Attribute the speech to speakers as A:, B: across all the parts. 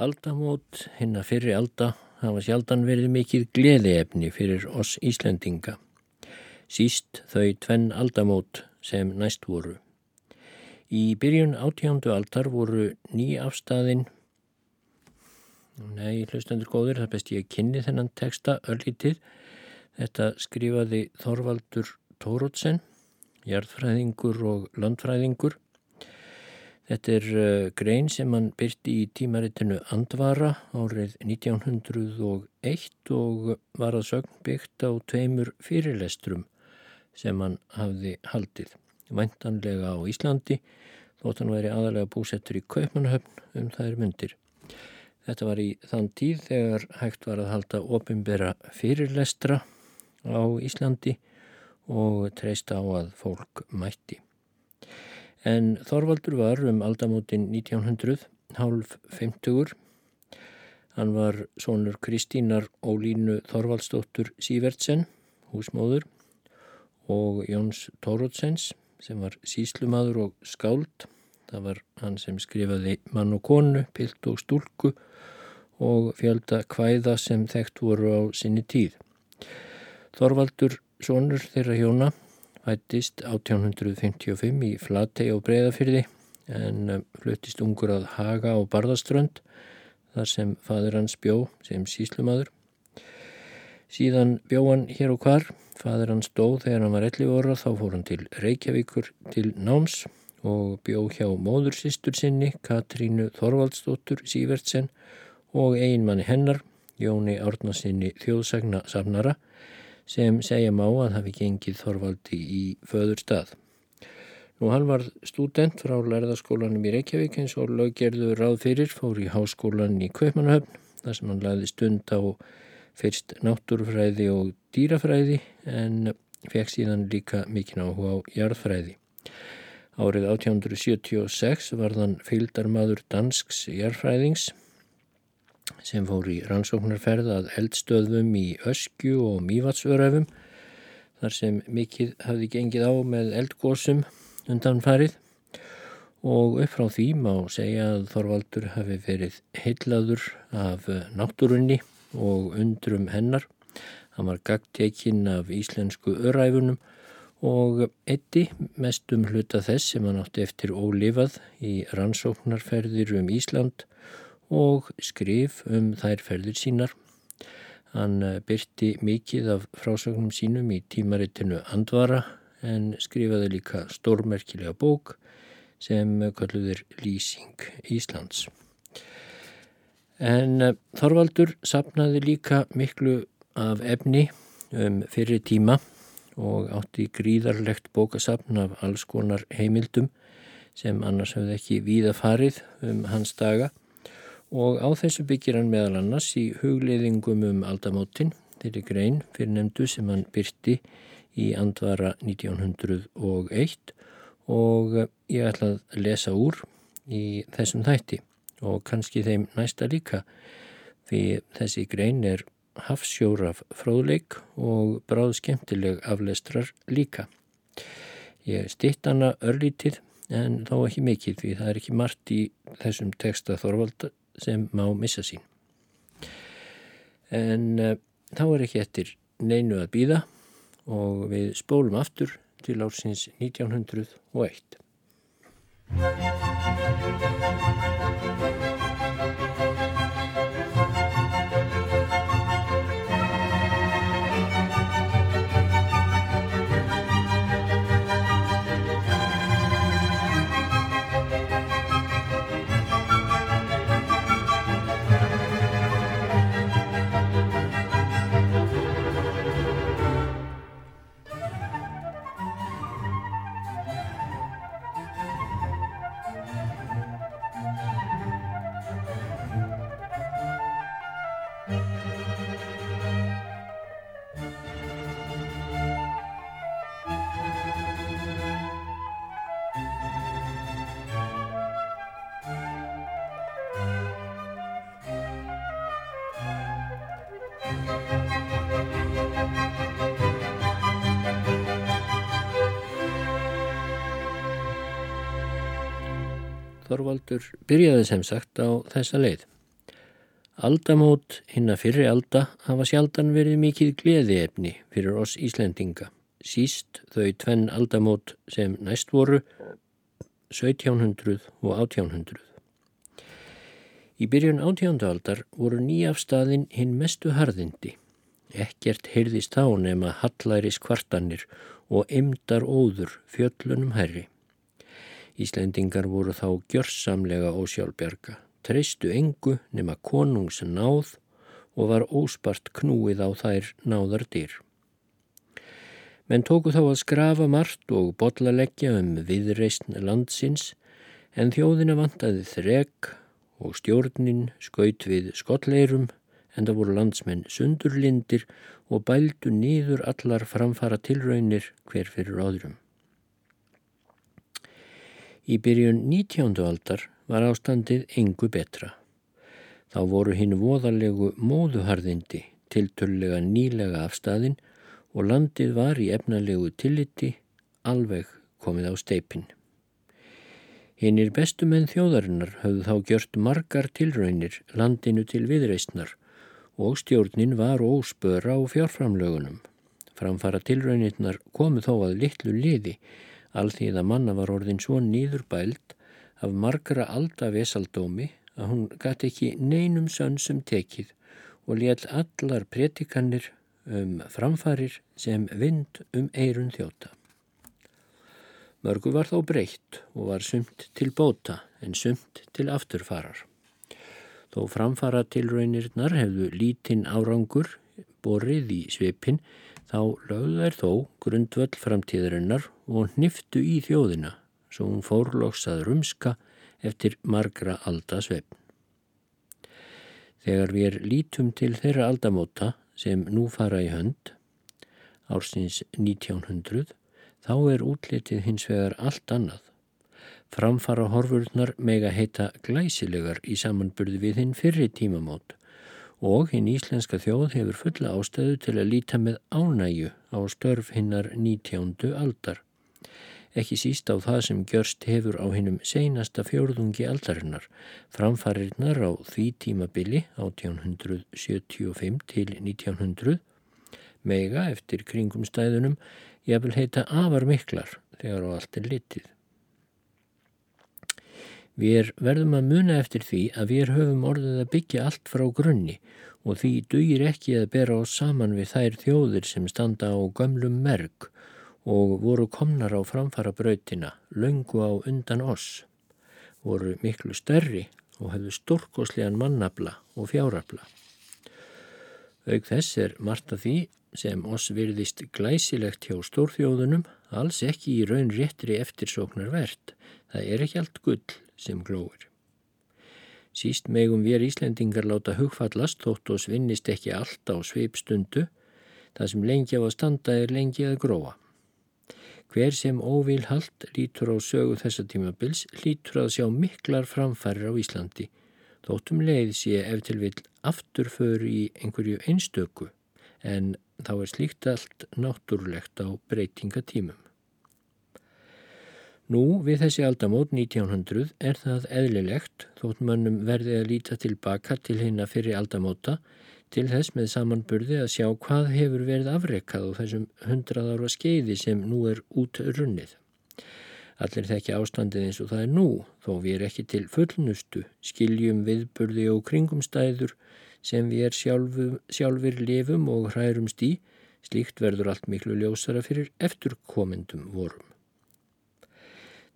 A: Aldamót, hinn að fyrri alda, hafa sjaldan verið mikið gleðiefni fyrir oss Íslendinga. Síst þau tvenn aldamót sem næst voru. Í byrjun átjándu aldar voru ný afstæðin Nei, hlustendur góður, það best ég kynni þennan texta örlítið. Þetta skrifaði Þorvaldur Tórótsen, jarðfræðingur og landfræðingur. Þetta er uh, grein sem hann byrti í tímaritinu Andvara árið 1901 og var að sögn byggt á tveimur fyrirlestrum sem hann hafði haldið. Væntanlega á Íslandi þótt hann væri aðalega búsettur í Kaupmannhöfn um þær myndir. Þetta var í þann tíð þegar hægt var að halda ofinbera fyrirlestra á Íslandi og treysta á að fólk mætti en Þorvaldur var um aldamótin 1900, hálf 50-ur. Hann var sonur Kristínar Ólínu Þorvaldsdóttur Sývertsen, húsmóður, og Jóns Tórótsens sem var síslumadur og skáld. Það var hann sem skrifaði mann og konu, pilt og stúlku og fjölda kvæða sem þekkt voru á sinni tíð. Þorvaldur, sonur þeirra hjóna, fættist 1855 í Flatei og Breiðafyrði en um, fluttist ungur að Haga og Barðaströnd þar sem fadur hans bjó sem síslumadur. Síðan bjó hann hér og hvar, fadur hans dó þegar hann var 11 óra þá fór hann til Reykjavíkur til náms og bjó hjá móðursistur sinni Katrínu Þorvaldsdóttur Sývertsen og einmanni hennar Jóni Árnarsinni þjóðsagna safnara sem segja má að hafi gengið Þorvaldi í föður stað. Nú hann var student frá lærðaskólanum í Reykjavík eins og löggerður ráð fyrir fór í háskólan í Kaupmannahöfn þar sem hann laði stund á fyrst náttúrufræði og dýrafræði en fekk síðan líka mikinn áhuga á jarðfræði. Árið 1876 var þann fylgdarmadur dansks jarðfræðings sem fór í rannsóknarferð að eldstöðum í Öskju og Mývatsöröfum þar sem mikið hafði gengið á með eldgósum undan farið og upp frá því má segja að Þorvaldur hafi verið heillaður af náttúrunni og undrum hennar. Hann var gagtekinn af íslensku öræfunum og eitti mestum hluta þess sem hann átti eftir ólifað í rannsóknarferðir um Ísland og skrif um þær ferðir sínar. Hann eh, byrti mikið af frásögnum sínum í tímaritinu Andvara en skrifaði líka stórmerkilega bók sem kalluður Lýsing Íslands. En eh, Þorvaldur sapnaði líka miklu af efni um fyrir tíma og átti gríðarlegt bókasapn af alls konar heimildum sem annars hefði ekki víða farið um hans daga og á þessu byggir hann meðal annars í hugleiðingum um aldamótin, þeirri grein fyrir nefndu sem hann byrti í andvara 1901 og ég ætla að lesa úr í þessum þætti. Og kannski þeim næsta líka fyrir þessi grein er hafsjóraf fróðleik og bráð skemmtileg aflestrar líka. Ég stitt hana örlítið en þó ekki mikið því það er ekki margt í þessum texta Þorvalda sem má missa sín. En uh, þá er ekki eftir neinu að býða og við spólum aftur til ársins 1901. Þorvaldur byrjaði sem sagt á þessa leið. Aldamót hinn að fyrri alda hafa sjaldan verið mikið gleðiefni fyrir oss Íslendinga. Síst þau tvenn aldamót sem næst voru 1700 og 1800. Í byrjun 18. aldar voru nýjafstaðin hinn mestu harðindi. Ekkert heyrðist þá nema hallæris kvartanir og emdar óður fjöllunum herri. Íslendingar voru þá gjörsamlega ósjálfberga, treystu engu nema konungs náð og var óspart knúið á þær náðar dyr. Menn tóku þá að skrafa margt og bollaleggja um viðreistn landsins en þjóðina vantaði þreg og stjórnin skaut við skolleirum en það voru landsmenn sundurlindir og bældu nýður allar framfara tilraunir hver fyrir áðurum. Í byrjun 19. aldar var ástandið engu betra. Þá voru hinn voðalegu móðuharðindi tiltullega nýlega afstæðin og landið var í efnalegu tilliti alveg komið á steipin. Hinnir bestu menn þjóðarinnar höfðu þá gjört margar tilraunir landinu til viðreistnar og stjórnin var óspöra á fjárframlögunum. Framfara tilraunirnar komu þó að litlu liði, alþýð að manna var orðin svo nýður bælt af margra alda vesaldómi að hún gæti ekki neinum sönsum tekið og létt allar pretikannir um framfarir sem vind um eirun þjóta. Mörgu var þó breytt og var sumt til bóta en sumt til afturfarar. Þó framfara tilraunirnar hefðu lítinn árangur borið í svipin þá lögðu þær þó grundvöld framtíðarinnar og hniftu í þjóðina svo hún fórloksað rumska eftir margra alda svepn. Þegar við lítum til þeirra aldamóta sem nú fara í hönd, ársins 1900, þá er útlitið hins vegar allt annað. Framfara horfurnar mega heita glæsilegar í samanburði við hinn fyrri tímamót og hinn íslenska þjóð hefur fulla ástæðu til að líta með ánæju á störf hinnar 19. aldar. Ekki síst á það sem gjörst hefur á hinnum seinasta fjórðungi aldarinnar, framfarirnar á því tímabili 1875 til 1900, mega eftir kringumstæðunum ég vil heita afar miklar þegar á allt er litið. Við verðum að muna eftir því að við höfum orðið að byggja allt frá grunni og því dugir ekki að bera oss saman við þær þjóðir sem standa á gömlum merk og voru komnar á framfara brautina, löngu á undan oss, voru miklu stærri og hefðu stórkoslegan mannabla og fjárabla. Auk þess er margt af því sem oss virðist glæsilegt hjá stórþjóðunum alls ekki í raun réttri eftirsóknar verðt. Það er ekki allt gull sem glóir. Síst megum við Íslendingar láta hugfallast þótt og svinnist ekki allt á sveipstundu, það sem lengi á að standa er lengi að gróa. Hver sem óvil hald lítur á sögu þessa tímabils lítur að sjá miklar framfærir á Íslandi, þóttum leið sé ef til vil afturför í einhverju einstöku en þá er slíkt allt náttúrulegt á breytingatímum. Nú við þessi aldamót 1900 er það eðlilegt þótt mönnum verði að líta tilbaka til hérna fyrir aldamóta til þess með samanburði að sjá hvað hefur verið afreikað á þessum hundrað ára skeiði sem nú er út runnið. Allir þekki ástandið eins og það er nú þó við er ekki til fullnustu, skiljum viðburði og kringumstæður sem við er sjálfu, sjálfur lifum og hærumst í, slíkt verður allt miklu ljósara fyrir eftirkomendum vorum.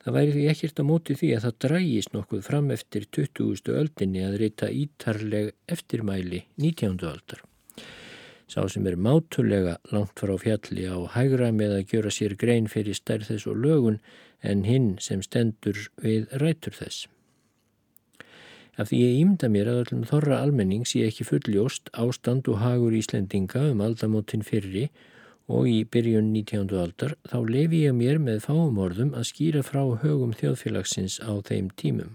A: Það væri því ekkert á móti því að það drægist nokkuð fram eftir 20. öldinni að reyta ítarleg eftirmæli 19. öldar. Sá sem er mátulega langt frá fjalli á hægra með að gjöra sér grein fyrir stærð þess og lögun en hinn sem stendur við rætur þess. Af því ég ímda mér að öllum þorra almenning sé ekki fulljóst ástand og hagur Íslendinga um aldamótin fyrri og í byrjun 19. aldar þá lefi ég mér með fáum orðum að skýra frá högum þjóðfélagsins á þeim tímum.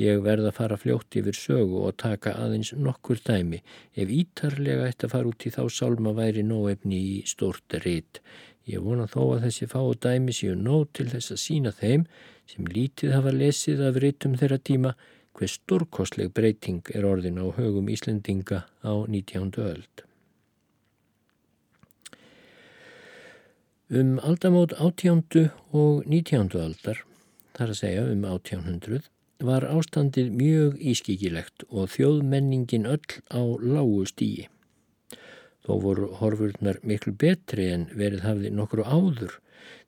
A: Ég verða að fara fljótt yfir sögu og taka aðeins nokkur dæmi ef ítarlega ætti að fara út í þá sálma væri nóefni í stort rít. Ég vona þó að þessi fáu dæmi séu nóg til þess að sína þeim sem lítið hafa lesið af rítum þeirra tíma hver stórkostleg breyting er orðin á högum Íslendinga á 19. öld. Um aldamót 18. og 19. aldar, þar að segja um 1800, var ástandið mjög ískikilegt og þjóðmenningin öll á lágu stíi. Þó voru horfurnar miklu betri en verið hafði nokkru áður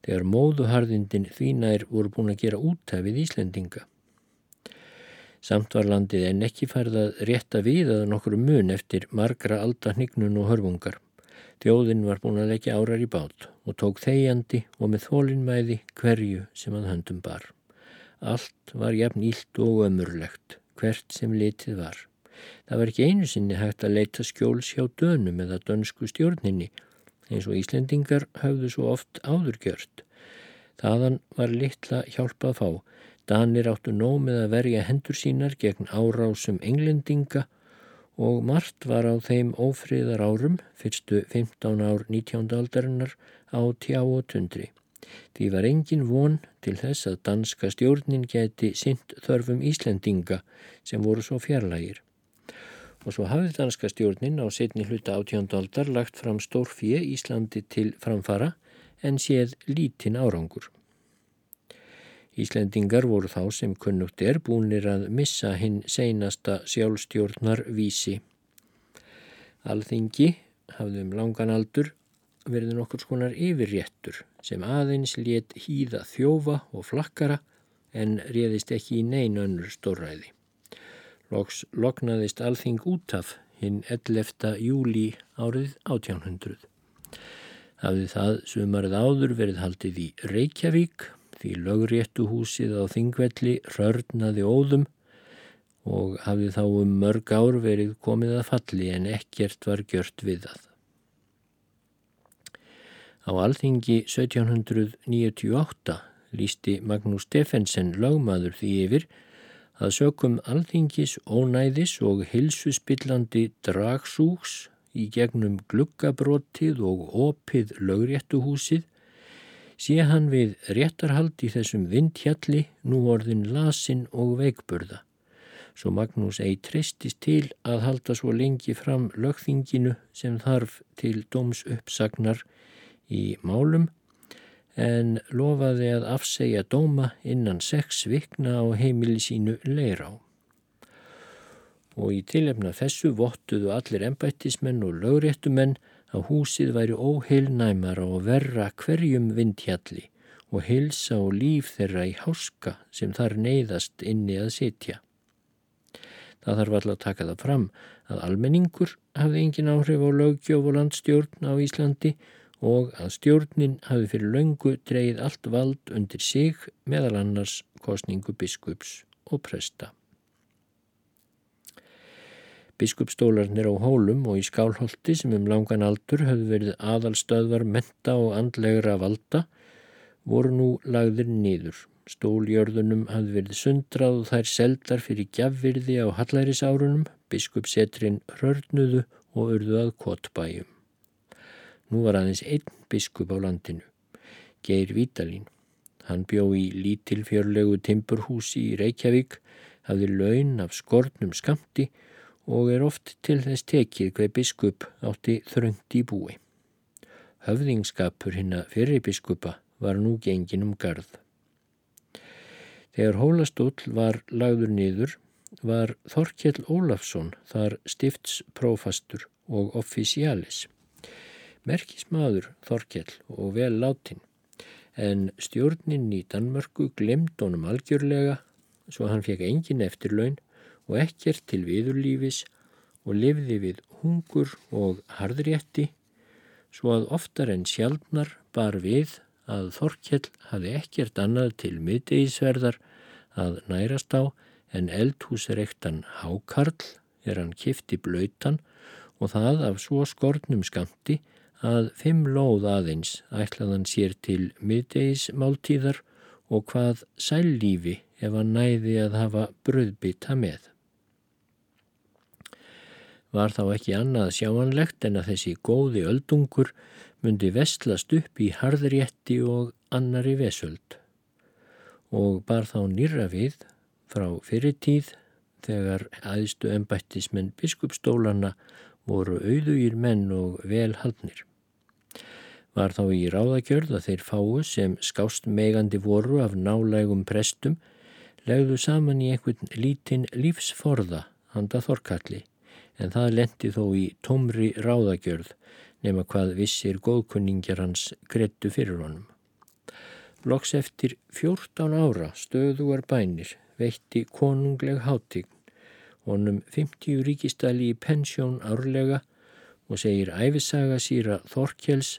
A: þegar móðuharðindin þvínær voru búin að gera útæfið Íslendinga. Samt var landið en ekki færðað rétta við að nokkru mun eftir margra aldahnignun og hörfungar. Þjóðin var búin að leggja árar í bát og tók þegjandi og með þólinnmæði hverju sem að höndum bar. Allt var jafn ílt og ömurlegt, hvert sem litið var. Það var ekki einu sinni hægt að leita skjóls hjá dönum eða dönsku stjórninni, eins og Íslendingar hafðu svo oft áðurgjört. Þaðan var litla hjálpa að fá. Danir áttu nóg með að verja hendur sínar gegn árásum englendinga og margt var á þeim ófriðar árum, fyrstu 15 ár 19. aldarinnar, á tjá og tundri. Því var engin von til þess að danska stjórnin geti sint þörfum Íslendinga sem voru svo fjarlægir. Og svo hafði danska stjórnin á setni hluta 18. aldar lagt fram stórfíi Íslandi til framfara en séð lítinn árangur. Íslendingar voru þá sem kunnugt er búinir að missa hinn seinasta sjálfstjórnar vísi. Alþingi hafði um langan aldur verið nokkur skonar yfirréttur sem aðeins let hýða þjófa og flakkara en réðist ekki í neyn önnur stórræði. Loks loknaðist alþing út af hinn 11. júli árið 1800. Hafði það sumarið áður verið haldið í Reykjavík því lögréttuhúsið á þingvelli rörnaði óðum og hafði þá um mörg ár verið komið að falli en ekkert var gjört við það. Á alþingi 1798 lísti Magnús Steffensen lögmaður því yfir að sökum alþingis ónæðis og hilsuspillandi dragsúks í gegnum gluggabrotið og opið lögréttuhúsið sé hann við réttarhald í þessum vindhjalli nú orðin lasin og veikburða. Svo Magnús eigi treystist til að halda svo lengi fram lögþinginu sem þarf til dóms uppsagnar í málum en lofaði að afsegja dóma innan sex vikna á heimili sínu leirá. Og í tilefna þessu vottuðu allir embættismenn og lögréttumenn að húsið væri óheilnæmara og verra hverjum vindhjalli og hilsa og líf þeirra í háska sem þar neyðast inni að sitja. Það þarf alltaf að taka það fram að almenningur hafði engin áhrif á lögjöf og landstjórn á Íslandi og að stjórnin hafi fyrir löngu dreyið allt vald undir sig meðal annars kostningu biskups og presta. Biskupstólarnir á hólum og í skálholti sem um langan aldur höfðu verið aðalstöðvar menta og andlegra valda voru nú lagðir nýður. Stóljörðunum hafði verið sundrað og þær seldar fyrir gjafvirði á hallærisárunum, biskupsetrin hörnuðu og urðu að kottbæjum. Nú var aðeins einn biskup á landinu, Geir Vítalín. Hann bjó í lítilfjörlegu timburhúsi í Reykjavík, hafði laun af skortnum skamti og er oft til þess tekið hver biskup átti þröngt í búi. Höfðingskapur hinn að fyrir biskupa var nú gengin um garð. Þegar hólastóll var lagður niður var Þorkjell Ólafsson þar stiftsprófastur og offisialis. Merkismadur Þorkjell og vel látin en stjórnin í Danmörku glemd honum algjörlega svo hann fekk engin eftirlaun og ekkert til viðurlífis og lifði við hungur og harðrétti svo að oftar en sjálfnar bar við að Þorkjell hafi ekkert annað til miðdegisverðar að nærast á en eldhúsreiktan Hákarl er hann kifti blöytan og það af svo skortnum skamti að fimm lóð aðeins ætlaðan sér til miðdegismáltíðar og hvað sællífi ef hann næði að hafa bröðbytta með var þá ekki annað sjáanlegt en að þessi góði öldungur myndi vestlast upp í harðrétti og annari vesöld og bar þá nýra við frá fyrirtíð þegar aðstu ennbættismenn biskupstólana voru auðugir menn og velhaldnir. Var þá í ráðagjörð að þeir fáu sem skást megandi voru af nálægum prestum legðu saman í einhvern lítinn lífsforða handa þorkalli en það lendi þó í tómri ráðagjörð nema hvað vissir góðkunningjar hans grettu fyrir honum. Loks eftir 14 ára stöðuar bænir veitti konungleg hátign honum 50 ríkistali í pensjón árlega og segir æfisaga síra Þorkjells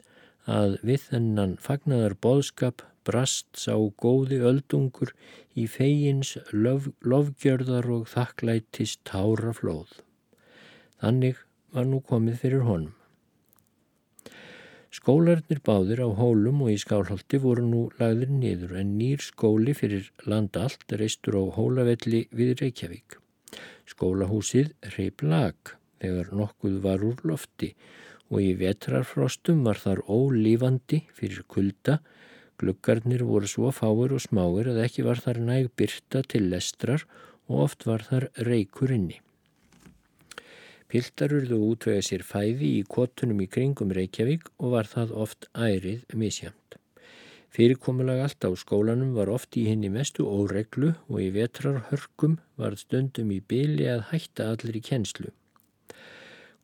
A: að við þennan fagnaðar boðskap brast sá góði öldungur í fegins lof, lofgjörðar og þakklættis tára flóð. Þannig var nú komið fyrir honum. Skólarnir báðir á hólum og í skálholti voru nú lagðir niður en nýr skóli fyrir land allt reistur á hólavelli við Reykjavík. Skólahúsið hreip lag þegar nokkuð var úr lofti og í vetrarfrostum var þar ólífandi fyrir kulda, gluggarnir voru svo fáir og smáir að ekki var þar næg byrta til lestrar og oft var þar reykur inni. Piltarurðu útvega sér fæði í kotunum í kringum Reykjavík og var það oft ærið misjamt. Fyrirkomulag allt á skólanum var oft í henni mestu óreglu og í vetrarhörkum var stundum í byli að hætta allir í kennslu.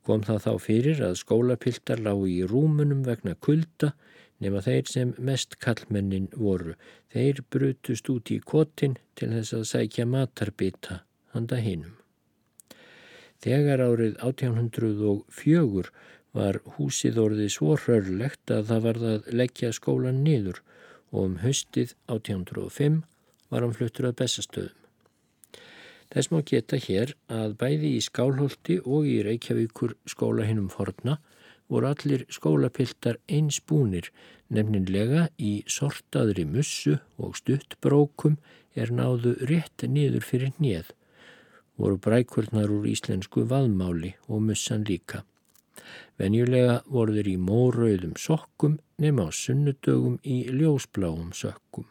A: Kom það þá fyrir að skólapiltar lágu í rúmunum vegna kulda nema þeir sem mest kallmennin voru. Þeir brutust út í kotin til þess að sækja matarbita handa hinnum. Þegar árið 1804 var húsið orðið svo hrörlegt að það var að leggja skólan niður og um höstið 1805 var hann fluttur að bestastöðum. Þess má geta hér að bæði í Skálholti og í Reykjavíkur skóla hinnum forna voru allir skólapiltar eins búnir, nefninlega í sortaðri mussu og stuttbrókum er náðu rétt niður fyrir nýð, voru brækurnar úr íslensku vaðmáli og mussan líka. Venjulega voru þeir í mórauðum sokkum nema á sunnudögum í ljósbláum sökkum.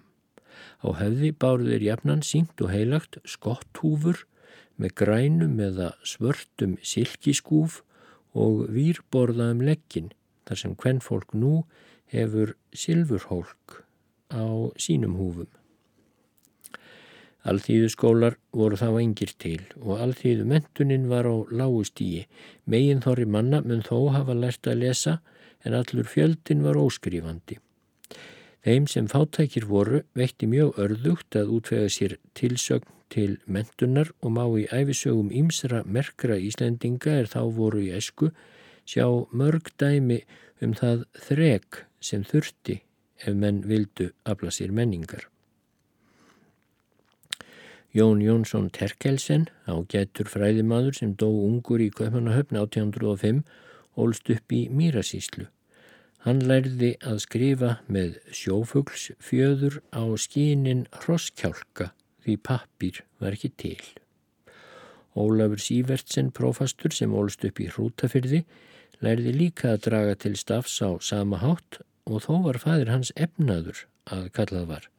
A: Á hefði báru þeir jafnan sínt og heilagt skotthúfur með grænum eða svörtum silkiskúf og výrborðaðum leggin þar sem hvern fólk nú hefur silfurhólk á sínum húfum. Alþýðuskólar voru þá engir til og alþýðu mentunin var á lágustíi. Megin þorri manna mun þó hafa lært að lesa en allur fjöldin var óskrifandi. Þeim sem fátækir voru veitti mjög örðugt að útvega sér tilsögn til mentunar og má í æfisögum ímsra merkra Íslendinga er þá voru í esku sjá mörg dæmi um það þrek sem þurfti ef menn vildu afla sér menningar. Jón Jónsson Terkelsen, ágættur fræðimaður sem dó ungur í Kaupanahöfn 1805, ólst upp í Mýrasíslu. Hann lærði að skrifa með sjófuglsfjöður á skínin hrosskjálka því pappir var ekki til. Ólafur Sývertsen, prófastur sem ólst upp í hrútafyrði, lærði líka að draga til stafs á sama hátt og þó var fadir hans efnaður að kallað var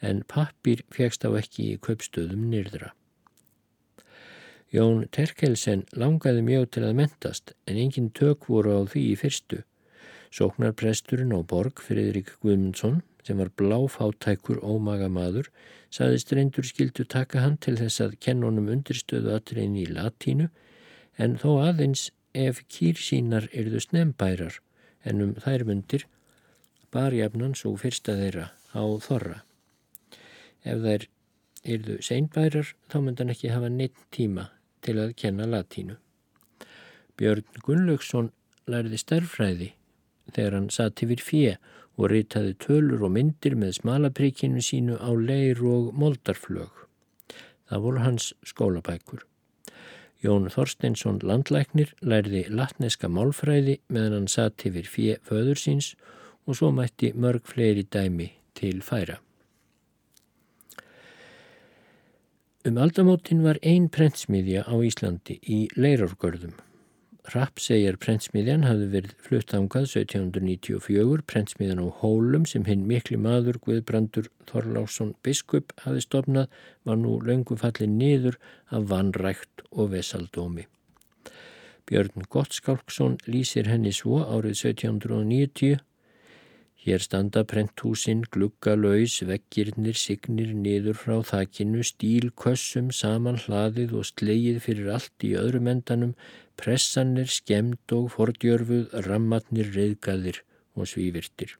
A: en pappir fegst á ekki í kaupstöðum nýrdra. Jón Terkelsen langaði mjög til að mentast en engin tök voru á því í fyrstu. Sóknarpresturinn á borg, Fridrik Guðmundsson, sem var bláfátækur ómaga maður, saðist reyndur skildu taka hann til þess að kennunum undirstöðu aðrein í latínu, en þó aðeins ef kýr sínar erðu snembærar, en um þær mundir bar jafnan svo fyrsta þeirra á þorra. Ef þær yrðu seinbærar þá myndan ekki hafa neitt tíma til að kenna latínu. Björn Gunnlaugsson lærði starfræði þegar hann satt yfir fjö og reytaði tölur og myndir með smalaprikinu sínu á leir og moldarflög. Það voru hans skólabækur. Jón Þorsteinsson landlæknir lærði latneska málfræði meðan hann satt yfir fjö föður síns og svo mætti mörg fleiri dæmi til færa. Um aldamótin var ein prentsmiðja á Íslandi í leirárgörðum. Rappsegjar prentsmiðjan hafði verið flutt ángað 1794, prentsmiðjan á Hólum sem hinn mikli maður Guðbrandur Þorlásson biskup hafði stopnað var nú löngu fallið niður af vanrækt og vesaldómi. Björn Gottskálksson lýsir henni svo árið 1790 Hér standa prenthúsin, gluggalauðs, vekkirnir, signir niður frá þakkinu, stílkössum, saman hlaðið og slegið fyrir allt í öðrum endanum, pressanir, skemd og fordjörfuð, rammatnir, reyðgaðir og svívirtir.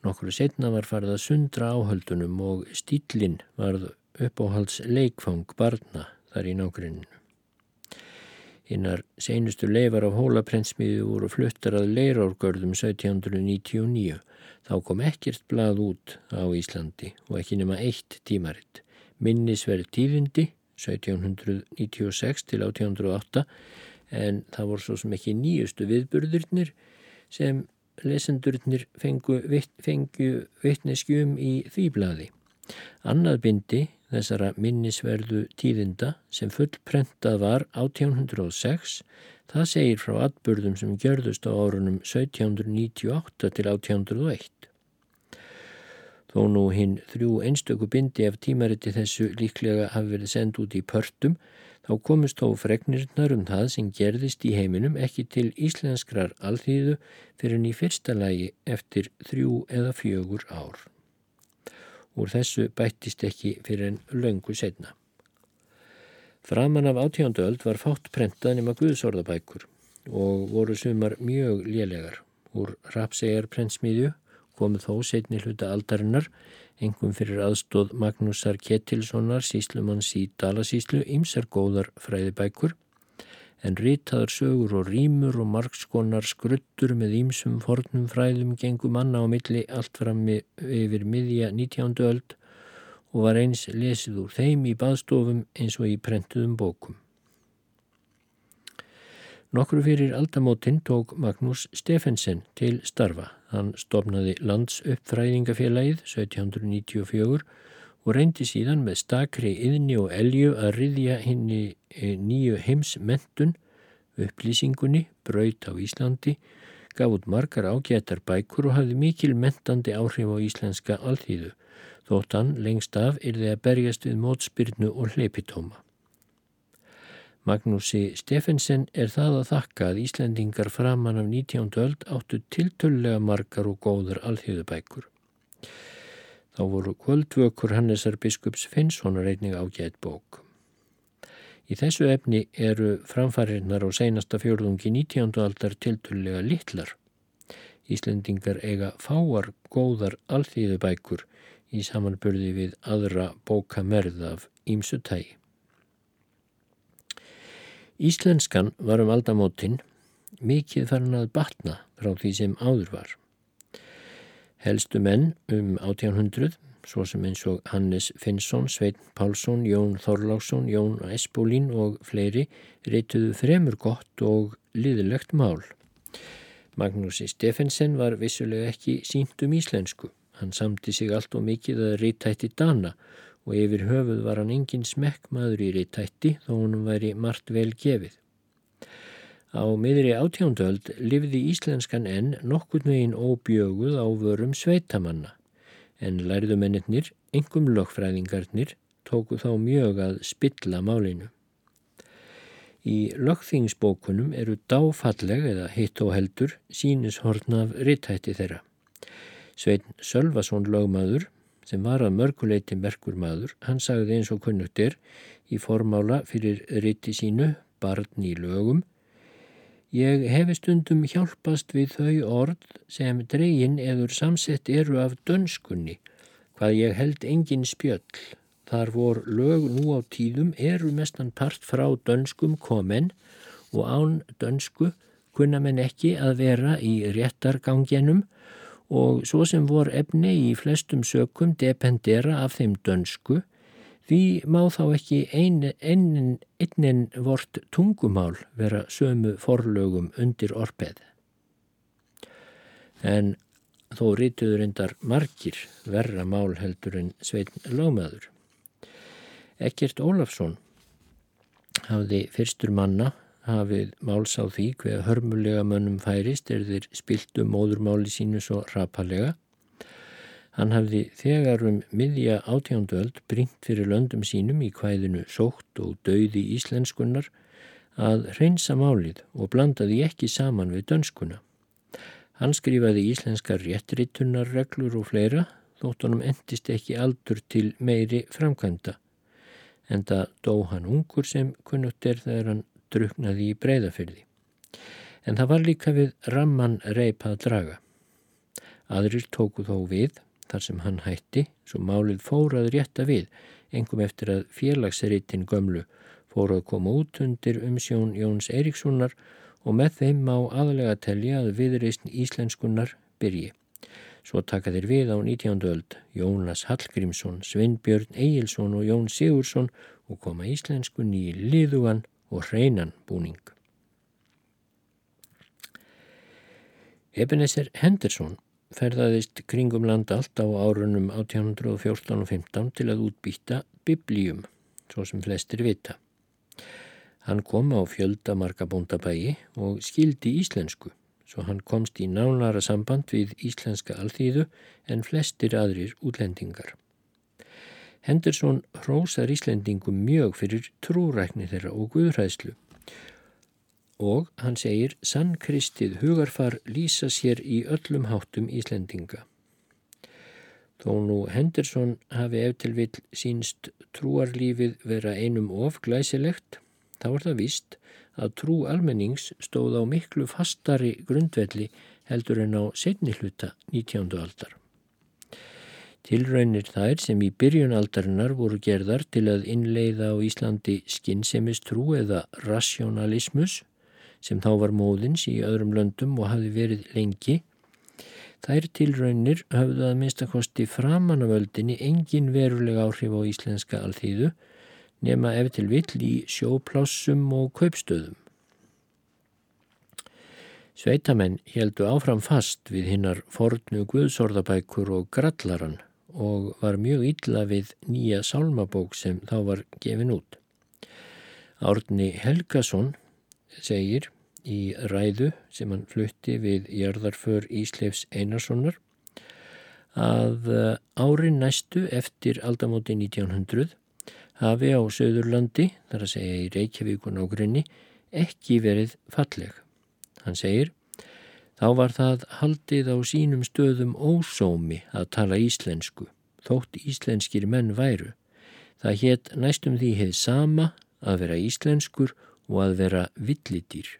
A: Nokkru setna var farið að sundra áhöldunum og stílinn varð uppáhalds leikfang barna þar í nákvæminu. Hinnar seinustu leifar af hólaprentsmiðu voru fluttar að leirárgörðum 1799. Þá kom ekkert blað út á Íslandi og ekki nema eitt tímaritt. Minnisverð tíðindi 1796 til 1808 en það voru svo sem ekki nýjustu viðburðurnir sem lesendurnir fengu, fengu vittneskjum í því blaði. Annað bindi þessara minnisverðu tíðinda sem fullprentað var 1806, það segir frá atbyrðum sem gjörðust á árunum 1798 til 1801. Þó nú hinn þrjú einstöku bindi af tímariti þessu líklega hafi verið sendt út í pörtum, þá komist þó fregnirnar um það sem gerðist í heiminum ekki til íslenskrar alþýðu fyrir en í fyrsta lagi eftir þrjú eða fjögur ár. Úr þessu bættist ekki fyrir en löngu setna. Framan af átjándu öld var fátt prentað nema Guðsorðabækur og voru sumar mjög lélegar. Úr rapsegar prentsmiðju komu þó setni hluta aldarinnar, engum fyrir aðstóð Magnúsar Kettilssonar, síslumanns í Dalasíslu, ymsar góðar fræðibækur en ritaður sögur og rýmur og margskonar skruttur með ímsum fornum fræðum gengum manna á milli allt fram yfir miðja 19. öld og var eins lesið úr þeim í baðstofum eins og í prentuðum bókum. Nokkru fyrir aldamótin tók Magnús Stefensen til starfa. Hann stopnaði landsuppfræðingafélagið 1794 og reyndi síðan með stakri yðni og elju að riðja henni e, nýju heimsmentun, upplýsingunni, braut á Íslandi, gaf út margar ágættar bækur og hafði mikil mentandi áhrif á íslenska alþýðu, þótt hann lengst af er þeir að berjast við mótspyrnu og hleypitóma. Magnúsi Steffensen er það að þakka að Íslendingar framann af 19. öld áttu tiltöllega margar og góðar alþýðubækur. Þá voru kvöldvökur Hannesar biskups Finnssonar einnig ágætt bók. Í þessu efni eru framfæriðnar á seinasta fjörðungi 19. aldar tilturlega litlar. Íslendingar eiga fáar góðar alþýðubækur í samanbörði við aðra bókamerð af ímsutægi. Íslenskan var um aldamótin mikið farin að batna frá því sem áður var. Helstu menn um 1800, svo sem eins og Hannes Finnsson, Svein Pálsson, Jón Þorlásson, Jón Espólín og fleiri reytuðu fremur gott og liðilegt mál. Magnúsi Steffensen var vissulega ekki sínt um íslensku. Hann samti sig allt og mikið að reytætti dana og yfir höfuð var hann engin smekkmaður í reytætti þó hann væri margt vel gefið. Á miðri átjóndöld livði íslenskan enn nokkurn veginn óbjöguð á vörum sveitamanna en lærðumennir, engum lögfræðingarnir, tóku þá mjög að spilla málinu. Í lögþingsbókunum eru dáfalleg eða hitt og heldur sínishorn af rittætti þeirra. Svein Sölvason lögmaður, sem var að mörguleiti merkur maður, hann sagði eins og kunnugtir í formála fyrir ritti sínu, barn í lögum, Ég hefi stundum hjálpast við þau orð sem dregin eður samsett eru af dönskunni, hvað ég held engin spjöll. Þar vor lög nú á tíðum eru mestan part frá dönskum komen og án dönsku kunna menn ekki að vera í réttargangenum og svo sem vor efni í flestum sökum dependera af þeim dönsku Því má þá ekki einin, einin vort tungumál vera sömu forlögum undir orpeð. En þó rítuður endar margir verra mál heldur en sveitn lámaður. Ekkert Ólafsson hafði fyrstur manna hafið máls á því hver hörmulega mönnum færist er þeir spiltu móðurmáli sínu svo rapalega. Hann hafði þegar um miðja átjánduöld bringt fyrir löndum sínum í kvæðinu sótt og dauði íslenskunnar að reynsa málið og blandaði ekki saman við dönskuna. Hann skrifaði íslenskar réttritunarreglur og fleira þótt honum endist ekki aldur til meiri framkvæmda. Enda dó hann ungur sem kunnugt er þegar hann druknaði í breyðafyrði. En það var líka við ramman reip að draga. Aðrir tóku þó við þar sem hann hætti, svo málið fórað rétta við, engum eftir að félagsritin gömlu fóru að koma út undir umsjón Jóns Eiríkssonar og með þeim má aðalega telja að viðreysn íslenskunnar byrji. Svo taka þeir við á 19. öld Jónas Hallgrímsson, Sveinbjörn Egilson og Jón Sigursson og koma íslenskun í liðugan og hreinan búning. Ebenezer Henderson ferðaðist kringum land allt á árunum 1814 og 15 til að útbýta biblíum, svo sem flestir vita. Hann kom á fjölda marga bóndabægi og skildi íslensku, svo hann komst í nánara samband við íslenska alþýðu en flestir aðrir útlendingar. Henderson hrósar Íslendingum mjög fyrir trúrækni þeirra og guðræðslu og hann segir sann kristið hugarfar lýsa sér í öllum háttum Íslendinga. Þó nú Henderson hafi eftir vil sínst trúarlífið vera einum of glæsilegt, þá er það vist að trú almennings stóð á miklu fastari grundvelli heldur en á setni hluta 19. aldar. Tilraunir þær sem í byrjunaldarinnar voru gerðar til að innleiða á Íslandi skinnsemistrú eða rationalismus sem þá var móðins í öðrum löndum og hafi verið lengi. Þær tilraunir hafðu að minnstakosti framan af öldinni engin verulega áhrif á íslenska alþýðu nema ef til vill í sjóplássum og kaupstöðum. Sveitamenn heldu áfram fast við hinnar fornu guðsorðabækur og grallaran og var mjög illa við nýja sálmabók sem þá var gefin út. Árni Helgason segir í ræðu sem hann flutti við jarðarför Ísleifs Einarssonar að eh, árin næstu eftir aldamóti 1900 hafi á Söðurlandi, þar að segja í Reykjavík og nágrinni, ekki verið falleg. Hann segir Þá var það haldið á sínum stöðum ósómi að tala íslensku, þótt íslenskir menn væru. Það hétt næstum því heið sama að vera íslenskur og að vera villidýr.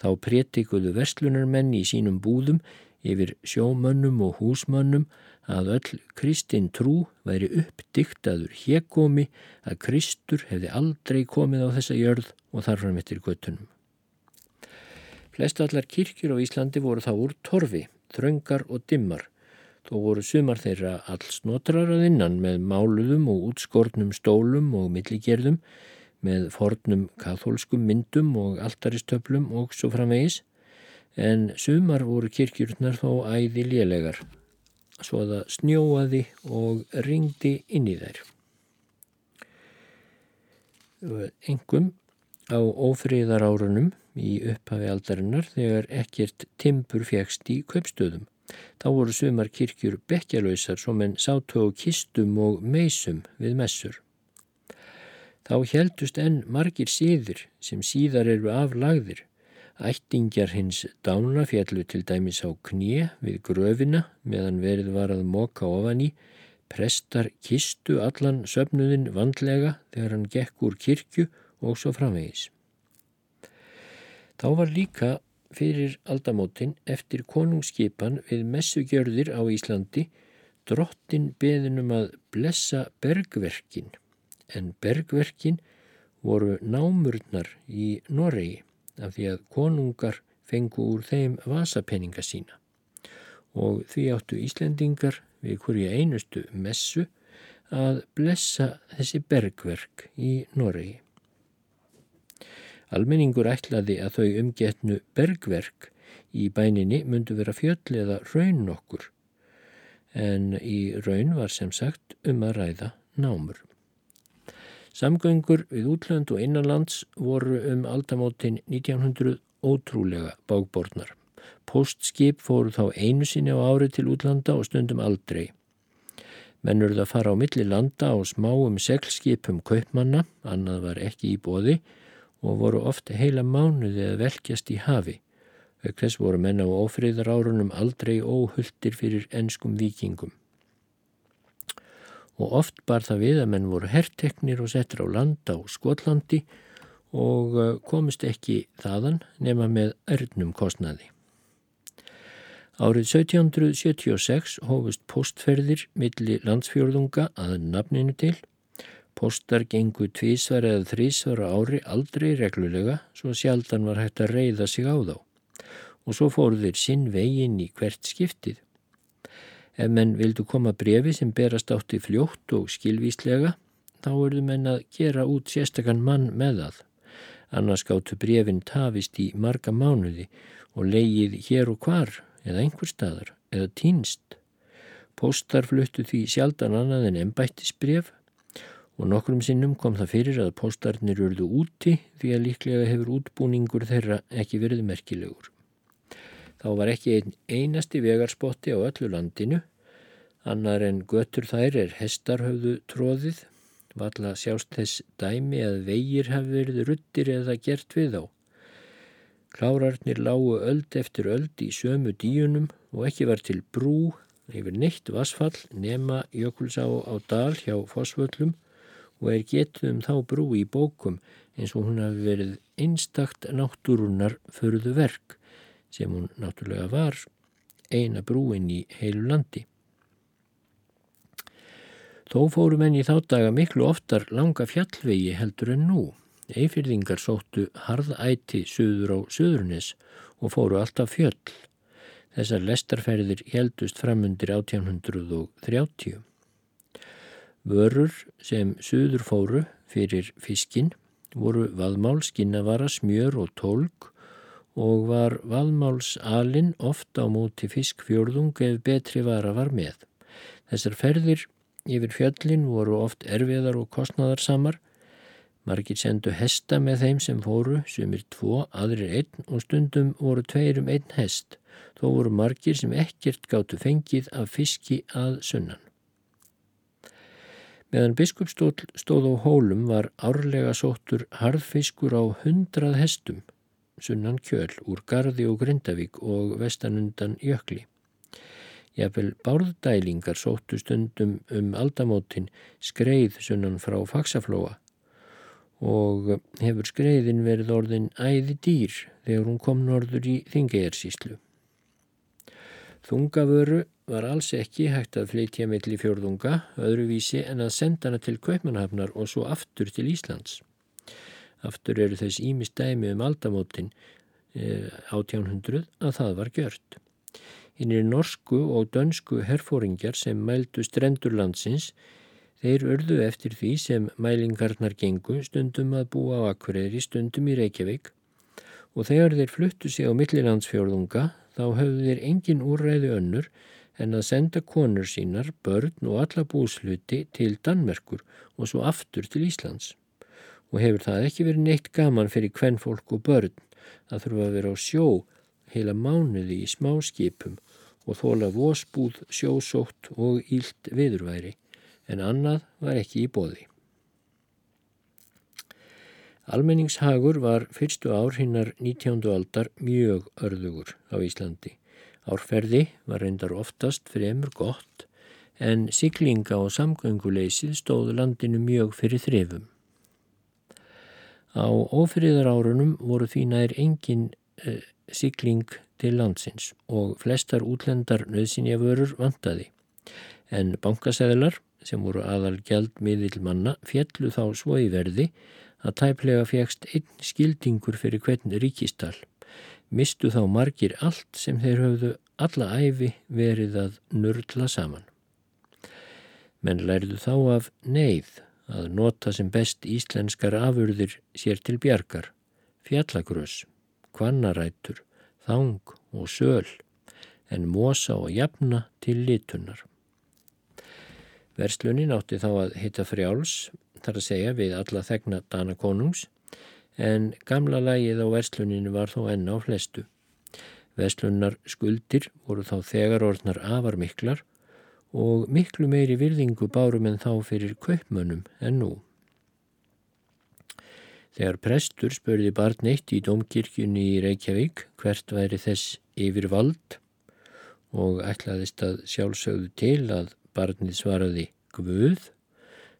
A: Þá prétikuðu vestlunarmenn í sínum búðum yfir sjómönnum og húsmönnum að öll Kristinn trú væri uppdiktaður hjekomi að Kristur hefði aldrei komið á þessa jörð og þarfram eftir göttunum. Flest allar kirkjur á Íslandi voru þá úr torfi, þröngar og dimmar. Þó voru sumar þeirra alls notrar að innan með máluðum og útskortnum stólum og milligerðum, með fornum kathólskum myndum og altaristöflum og svo framvegis, en sumar voru kirkjurnar þó æði lélegar, svo að það snjóaði og ringdi inn í þær. Engum á ófríðar árunum í upphafi aldarinnar þegar ekkert timpur fjækst í kaupstöðum. Þá voru sumar kirkjur bekkjalöysar som en sátu á kistum og meysum við messur. Þá heldust enn margir síður sem síðar eru aflagðir. Ættingjar hins dána fjallu til dæmis á knið við gröfina meðan verið var að moka ofan í, prestar kistu allan söfnuðin vandlega þegar hann gekk úr kirkju og svo framvegis. Þá var líka fyrir aldamótin eftir konungsskipan við messugjörðir á Íslandi drottin beðinum að blessa bergverkin en bergverkin voru námurnar í Noregi af því að konungar fengu úr þeim vasapenninga sína og því áttu Íslendingar við hverju einustu messu að blessa þessi bergverk í Noregi. Almenningur ætlaði að þau umgetnu bergverk í bæninni myndu vera fjöll eða raun nokkur en í raun var sem sagt um að ræða námur. Samgöngur við útlönd og innanlands voru um aldamótin 1900 ótrúlega bágbornar. Postskip fóru þá einu sinni á ári til útlanda og stundum aldrei. Mennurðu að fara á milli landa á smáum seglskipum kaupmanna, annað var ekki í bóði og voru ofte heila mánuði að velkjast í hafi. Þess voru menna á ofriðar árunum aldrei óhulltir fyrir ennskum vikingum og oft bar það við að menn voru herrteknir og settir á landa á Skotlandi og uh, komist ekki þaðan nema með örnum kostnaði. Árið 1776 hófust postferðir milli landsfjörðunga að nafninu til. Postar gengu tvísvar eða þrísvar ári aldrei reglulega svo sjaldan var hægt að reyða sig á þá og svo fóru þeir sinn veginn í hvert skiptið. Ef menn vildu koma brefi sem berast átti fljótt og skilvíslega, þá verðu menn að gera út sérstakann mann með það. Annars gáttu brefin tafist í marga mánuði og leigið hér og hvar eða einhver staðar eða týnst. Póstar fluttu því sjaldan annað en ennbættisbref og nokkrum sinnum kom það fyrir að póstarnir urðu úti því að líklega hefur útbúningur þeirra ekki verið merkilegur. Þá var ekki ein einasti vegarspotti á öllu landinu Annar en götur þær er hestarhauðu tróðið, valla sjást þess dæmi að vegir hafi verið ruttir eða gert við á. Klárarnir lágu öld eftir öld í sömu díunum og ekki var til brú yfir neitt vasfall nema jökulsá á dal hjá fosvöllum og er getum þá brú í bókum eins og hún hafi verið einstakt náttúrunar förðu verk sem hún náttúrulega var eina brúin í heilu landi. Þó fóru menn í þá daga miklu oftar langa fjallvegi heldur en nú. Eifyrðingar sóttu harðæti söður á söðurnis og fóru alltaf fjöll. Þessar lestarferðir heldust framundir 1830. Vörur sem söður fóru fyrir fiskin voru vaðmál, skinnavara, smjör og tólk og var vaðmálsalinn ofta á móti fiskfjörðung ef betri vara var með. Þessar ferðir Yfir fjöllin voru oft erfiðar og kostnadarsamar. Margir sendu hesta með þeim sem fóru, sumir tvo, aðrir einn og stundum voru tveirum einn hest. Þó voru margir sem ekkert gáttu fengið af fiski að sunnan. Meðan biskupstól stóð á hólum var árlega sóttur harðfiskur á hundrað hestum, sunnan kjöl úr Garði og Grindavík og vestanundan Jökli. Jafnvel bárðdælingar sóttu stundum um aldamótin skreið sunnan frá faksaflóa og hefur skreiðin verið orðin æði dýr þegar hún kom norður í þingejarsíslu. Þungavöru var alls ekki hægt að flytja melli fjörðunga öðruvísi en að senda hana til Kaupmannhafnar og svo aftur til Íslands. Aftur eru þess ímist dæmi um aldamótin eh, 1800 að það var gjört. Hinnir norsku og dönsku herfóringjar sem mældu strendurlandsins, þeir örðu eftir því sem mælingarnar gengu stundum að búa á Akureyri, stundum í Reykjavík og þegar þeir fluttu sig á millilandsfjörðunga þá höfðu þeir engin úrræðu önnur en að senda konur sínar, börn og alla búsluti til Danmerkur og svo aftur til Íslands. Og hefur það ekki verið neitt gaman fyrir kvennfólk og börn að þurfa að vera á sjó heila mánuði í smá skipum og þóla vósbúð, sjósótt og ílt viðurværi, en annað var ekki í bóði. Almenningshagur var fyrstu ár hinnar 19. aldar mjög örðugur á Íslandi. Árferði var reyndar oftast fremur gott, en siglinga og samgönguleysið stóðu landinu mjög fyrir þrefum. Á ofriðar árunum voru því nær engin eh, sigling til landsins og flestar útlendar nöðsynjavörur vantaði. En bankasæðlar, sem voru aðal gjald miðil manna, fjallu þá svo í verði að tæplega fegst einn skildingur fyrir hvern ríkistal. Mistu þá margir allt sem þeir höfðu alla æfi verið að nörgla saman. Menn lærðu þá af neyð að nota sem best íslenskar afurðir sér til bjargar, fjallagrös, kvannarætur, þang og söl en mosa og jafna til litunar. Verslunin átti þá að hitta frjáls þar að segja við alla þegna Danakonungs, en gamla lægið á versluninu var þó enn á flestu. Veslunar skuldir voru þá þegar orðnar afar miklar og miklu meiri virðingu bárum en þá fyrir kaupmönnum en nú. Þegar prestur spörði barn eitt í domkirkjunni í Reykjavík hvert væri þess yfir vald og ætlaðist að sjálfsögðu til að barnið svaraði Guð,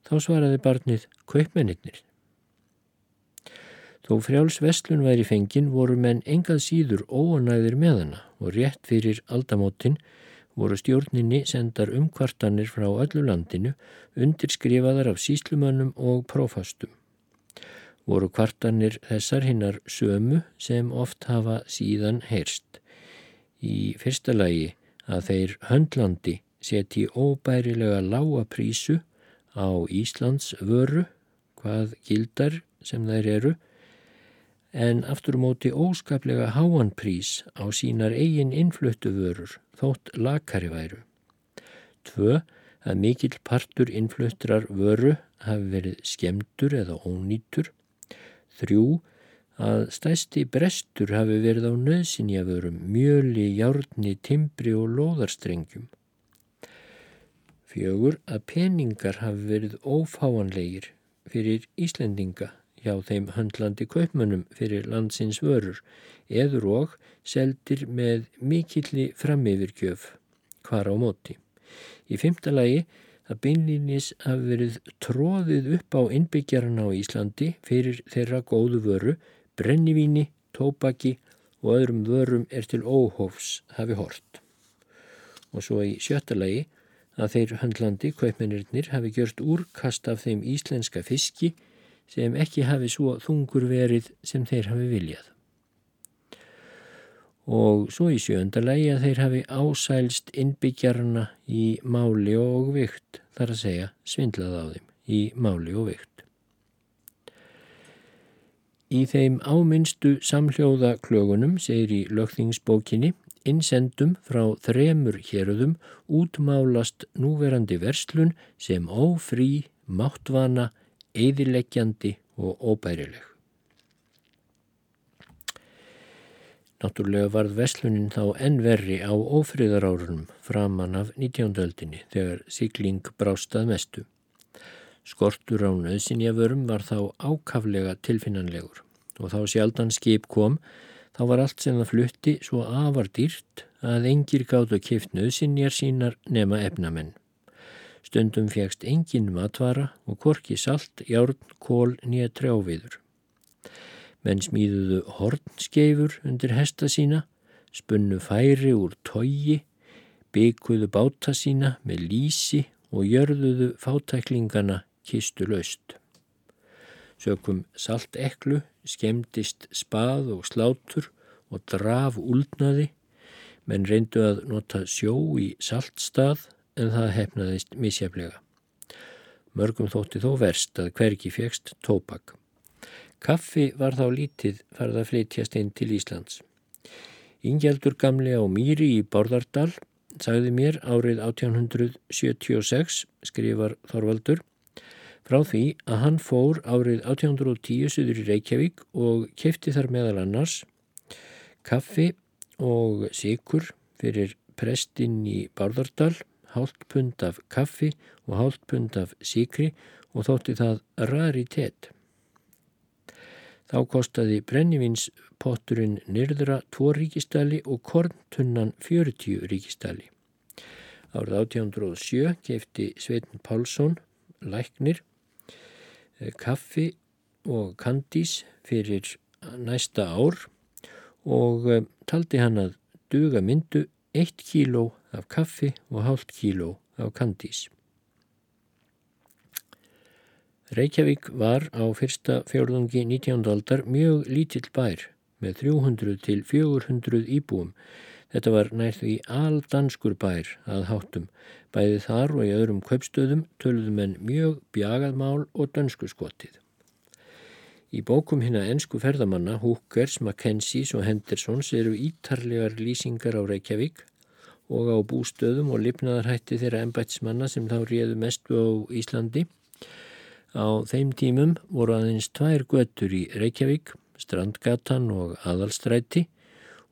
A: þá svaraði barnið kaupmennir. Þó frjáls vestlun væri fengin voru menn engað síður óanæðir með hana og rétt fyrir aldamótin voru stjórninni sendar umkvartanir frá öllu landinu undirskrifaðar af síslumönnum og prófastum. Voru kvartanir þessar hinnar sömu sem oft hafa síðan heyrst. Í fyrsta lagi að þeir höndlandi seti óbærilega lága prísu á Íslands vöru, hvað gildar sem þær eru, en aftur móti óskaplega háan prís á sínar eigin innfluttu vörur þótt lakari væru. Tvö, að mikill partur innfluttrar vöru hafi verið skemdur eða ónýtur. Þrjú, að stæsti brestur hafi verið á nöðsinjavörum, mjöli, járni, timbri og loðarstrengjum. Fjögur, að peningar hafi verið ófáanlegir fyrir Íslendinga hjá þeim höndlandi kaupmönnum fyrir landsins vörur eður og seldir með mikilli framyfirgjöf hvar á móti. Í fymta lagi að beinlýnis hafi verið tróðið upp á innbyggjarna á Íslandi fyrir þeirra góðu vöru, brennivíni, tópaki og öðrum vörum er til óhófs hafi hort. Og svo í sjötta lagi að þeir höndlandi kaupmennirnir hafi gjört úrkast af þeim íslenska fiski sem ekki hafi svo þungur verið sem þeir hafi viljað. Og svo í sjöndalagi að þeir hafi ásælst innbyggjarna í máli og vikt, þar að segja svindlað á þeim í máli og vikt. Í þeim áminnstu samhljóða klögunum, segir í lögþingsbókinni, innsendum frá þremur héröðum útmálast núverandi verslun sem ófrí, máttvana, eðileggjandi og óbærileg. Náttúrulega varð veslunin þá ennverri á ófriðarárunum framann af 19. öldinni þegar sigling brástað mestu. Skortur á nöðsinjavörum var þá ákaflega tilfinnanlegur og þá sjaldan skip kom þá var allt sem það flutti svo afar dýrt að engir gátt að kift nöðsinjar sínar nema efnamenn. Stundum fjækst engin matvara og korki salt, járn, kól nýja trjáviður. Menn smíðuðu hornskeifur undir hesta sína, spunnu færi úr tógi, byggkuðu báta sína með lísi og jörðuðu fátæklingana kistu laust. Sökum salt eklu, skemdist spað og slátur og draf úldnaði, menn reyndu að nota sjó í saltstað en það hefnaðist misjaflega. Mörgum þótti þó verst að hvergi fegst tópak. Kaffi var þá lítið farið að flytjast inn til Íslands. Ingjaldur gamli á Mýri í Borðardal sagði mér árið 1876, skrifar Þorvaldur, frá því að hann fór árið 1810 suður í Reykjavík og kefti þar meðal annars kaffi og sikur fyrir prestinn í Borðardal hálft pund af kaffi og hálft pund af síkri og þótti það raritet. Þá kostaði brennivinspotturinn nyrðra 2 ríkistali og korntunnan 40 ríkistali. Árið 1807 kefti Sveitin Pálsson, læknir, eh, kaffi og kandís fyrir næsta ár og eh, taldi hann að duga myndu 1 kíló af kaffi og hálft kíló af kandís. Reykjavík var á fyrsta fjörðungi 19. aldar mjög lítill bær með 300 til 400 íbúum. Þetta var nærðu í aldanskur bær að háttum. Bæði þar og í öðrum kaupstöðum töluðum en mjög bjagaðmál og dönsku skotið. Í bókum hinn að ennsku ferðamanna, Hookers, Mackenzies og Hendersons eru ítarlegar lýsingar á Reykjavík og á bústöðum og lifnaðarhætti þeirra ennbætsmanna sem þá réðu mestu á Íslandi. Á þeim tímum voru aðeins tvær göttur í Reykjavík, Strandgatan og Aðalstræti.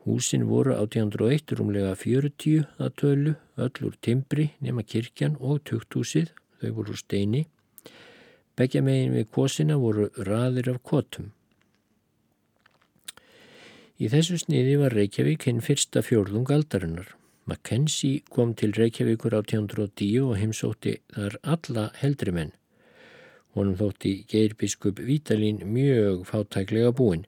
A: Húsin voru 1801 rúmlega 40 að tölu, öll úr timbri nema kirkjan og tukthúsið, þau voru steini. Begja megin við kosina voru raðir af kotum. Í þessu sniði var Reykjavík hinn fyrsta fjórðung aldarinnar. Mackenzie kom til Reykjavíkur 1810 og heimsótti þar alla heldri menn. Honum þótti geirbiskup Vítalín mjög fátæklega búin,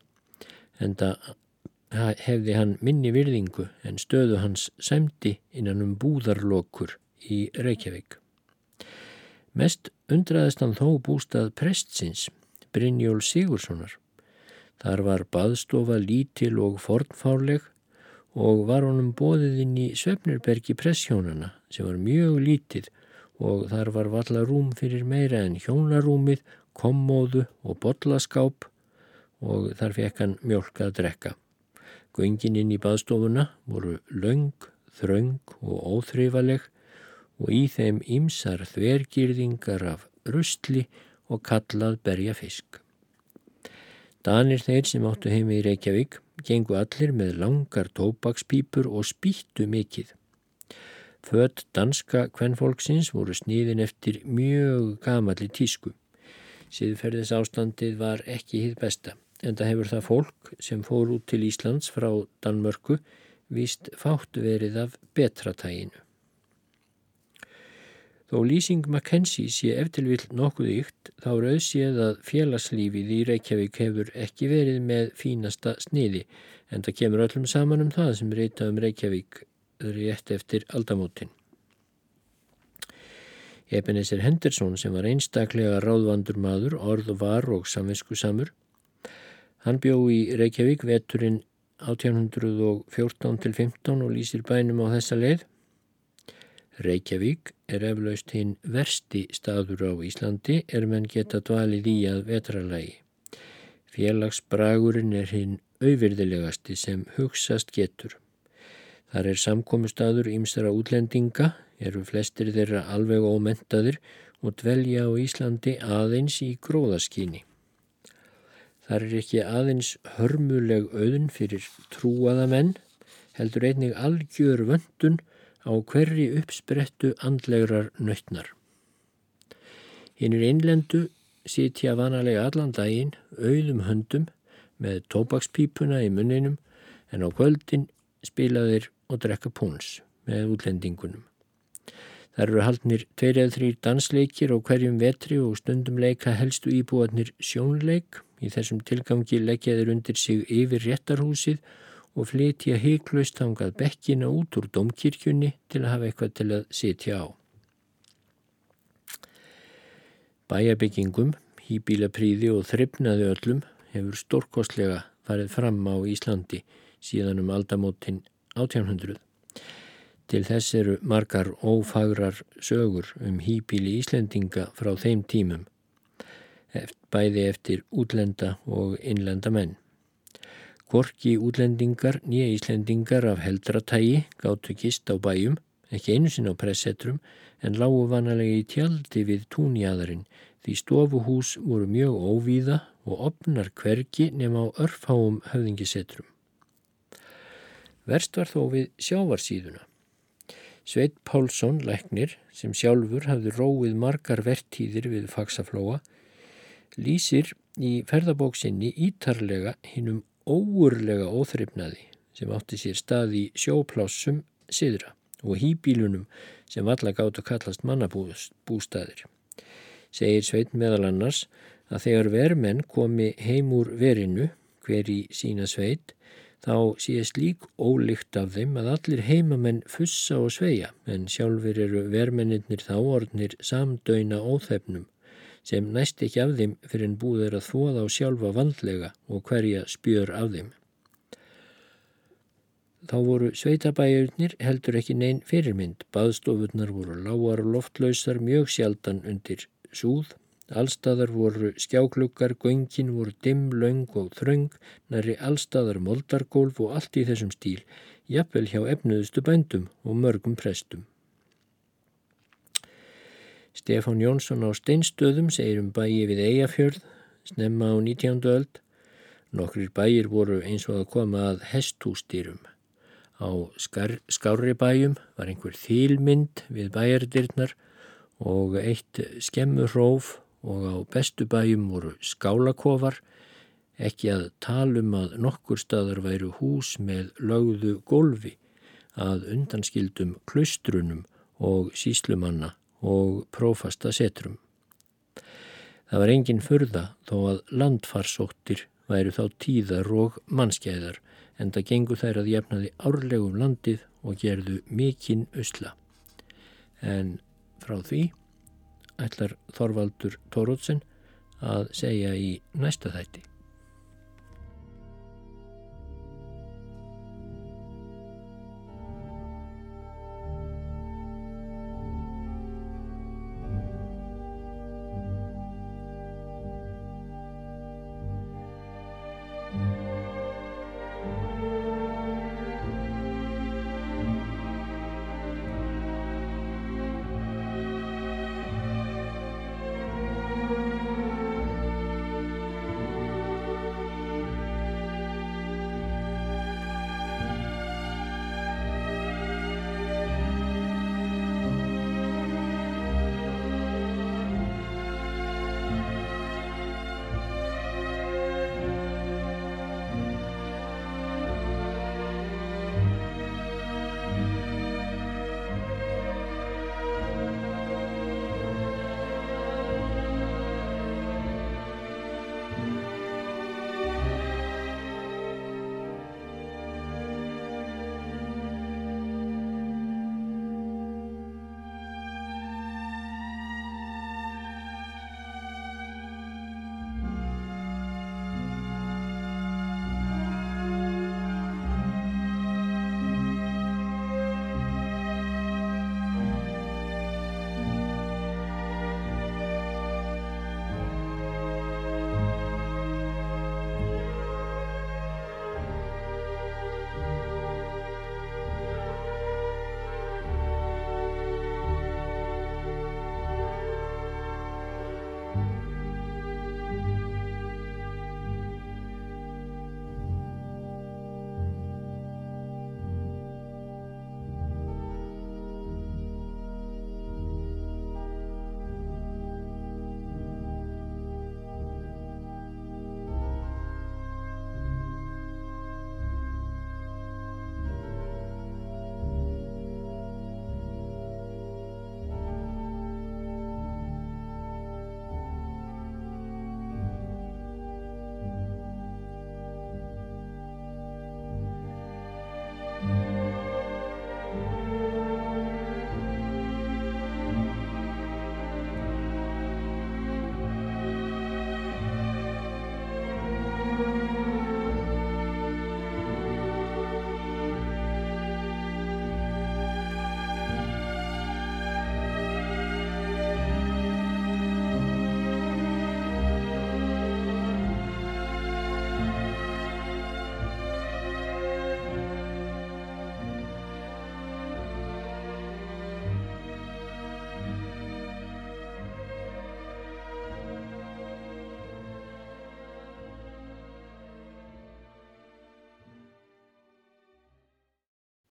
A: en það hefði hann minni virðingu en stöðu hans sæmdi innan um búðarlokur í Reykjavík. Mest undraðist hann þó bústað prestsins, Brynjól Sigurssonar. Þar var baðstofa lítil og fornfárleg og var honum bóðið inn í Svefnirbergi presshjónana sem var mjög lítið og þar var valla rúm fyrir meira en hjónarúmið, kommóðu og botlaskáp og þar fekk hann mjölk að drekka. Göngin inn í baðstofuna voru laung, þraung og óþreyfaleg og í þeim ymsar þvergirðingar af rustli og kallað berja fisk. Danir þeir sem áttu heimi í Reykjavík gengu allir með langar tópakspípur og spýttu mikill. Född danska kvennfólksins voru sníðin eftir mjög gamalli tísku. Síðferðis ástandið var ekki hitt besta, en það hefur það fólk sem fór út til Íslands frá Danmörku víst fátt verið af betratæginu. Þó lýsing Mackenzie sé eftir vill nokkuð ykt þá rauðséð að félagslífið í Reykjavík hefur ekki verið með fínasta sniði en það kemur öllum saman um það sem reyta um Reykjavík rétt eftir aldamótin. Ebenezer Henderson sem var einstaklega ráðvandur maður, orð var og samvisku samur. Hann bjó í Reykjavík veturinn 1814-15 og lýsir bænum á þessa leið. Reykjavík er eflaust hinn versti staður á Íslandi er menn geta dvalið í að vetralagi. Félagsbragurinn er hinn auðvirðilegasti sem hugsast getur. Þar er samkominnstaður ímstara útlendinga, eru flestir þeirra alveg ómentaðir og dvelja á Íslandi aðeins í gróðaskíni. Þar er ekki aðeins hörmuleg auðn fyrir trúaða menn, heldur einnig algjör vöndun á hverri uppsprettu andlegrar nöytnar. Hinn er einlendu sitja vanalega allan daginn, auðum höndum með tóbakspípuna í munninum en á kvöldin spilaðir og drekka púns með útlendingunum. Það eru haldnir tveir eða þrýr dansleikir og hverjum vetri og stundum leika helstu íbúatnir sjónleik. Í þessum tilgangi leggjaðir undir sig yfir réttarhúsið og flytja heiklaust hangað bekkina út úr domkirkjunni til að hafa eitthvað til að sitja á. Bæjabyggingum, hýbílapríði og þryfnaði öllum hefur stórkostlega farið fram á Íslandi síðan um aldamótin 1800. Til þess eru margar ófagrar sögur um hýpíli Íslendinga frá þeim tímum, bæði eftir útlenda og innlenda menn. Gorki útlendingar, nýja Íslendingar af heldratægi gáttu gist á bæjum, ekki einu sinn á pressetrum, en lágu vanalega í tjaldi við túnjæðarinn því stofuhús voru mjög óvíða og opnar hverki nema á örfáum höfðingisetrum. Verst var þó við sjávarsíðuna. Sveit Pálsson, læknir, sem sjálfur hafði róið margar vertíðir við faksaflóa, lýsir í ferðabóksinni ítarlega hinnum óurlega óþryfnaði sem átti sér stað í sjóplássum siðra og hýbílunum sem alla gátt að kallast mannabústaðir. Segir Sveit meðal annars að þegar vermenn komi heim úr verinu, hver í sína sveit, þá sé slík ólikt af þeim að allir heimamenn fussa og sveia en sjálfur eru vermennir þá orðnir samdöyna óþefnum sem næst ekki af þeim fyrir en búður að þóða á sjálfa vandlega og hverja spjör af þeim. Þá voru sveitabæjurnir heldur ekki neinn fyrirmynd, baðstofurnar voru lágar og loftlausar mjög sjaldan undir súð Allstaðar voru skjáklukar, göngin voru dimm, laung og þröng, næri allstaðar moldargólf og allt í þessum stíl, jafnvel hjá efnuðustu bændum og mörgum prestum. Stefán Jónsson á Steinstöðum segir um bæi við Eyjafjörð, snemma á 19. öld. Nokkrir bæir voru eins og að koma að hestústýrum. Á skári bæjum var einhver þýlmynd við bæjardirnar og eitt skemmurróf og á bestu bæjum voru skálakofar Ekki að talum að nokkur staðar væru hús með lögðu gólfi að undanskildum klustrunum og síslumanna og prófasta setrum. Það var engin furða þó að landfarsóttir væru þá tíðar og mannskæðar en það gengur þær að jafnaði árlegum landið og gerðu mikinn usla. En frá því ætlar Þorvaldur Tórótsen að segja í næsta þætti.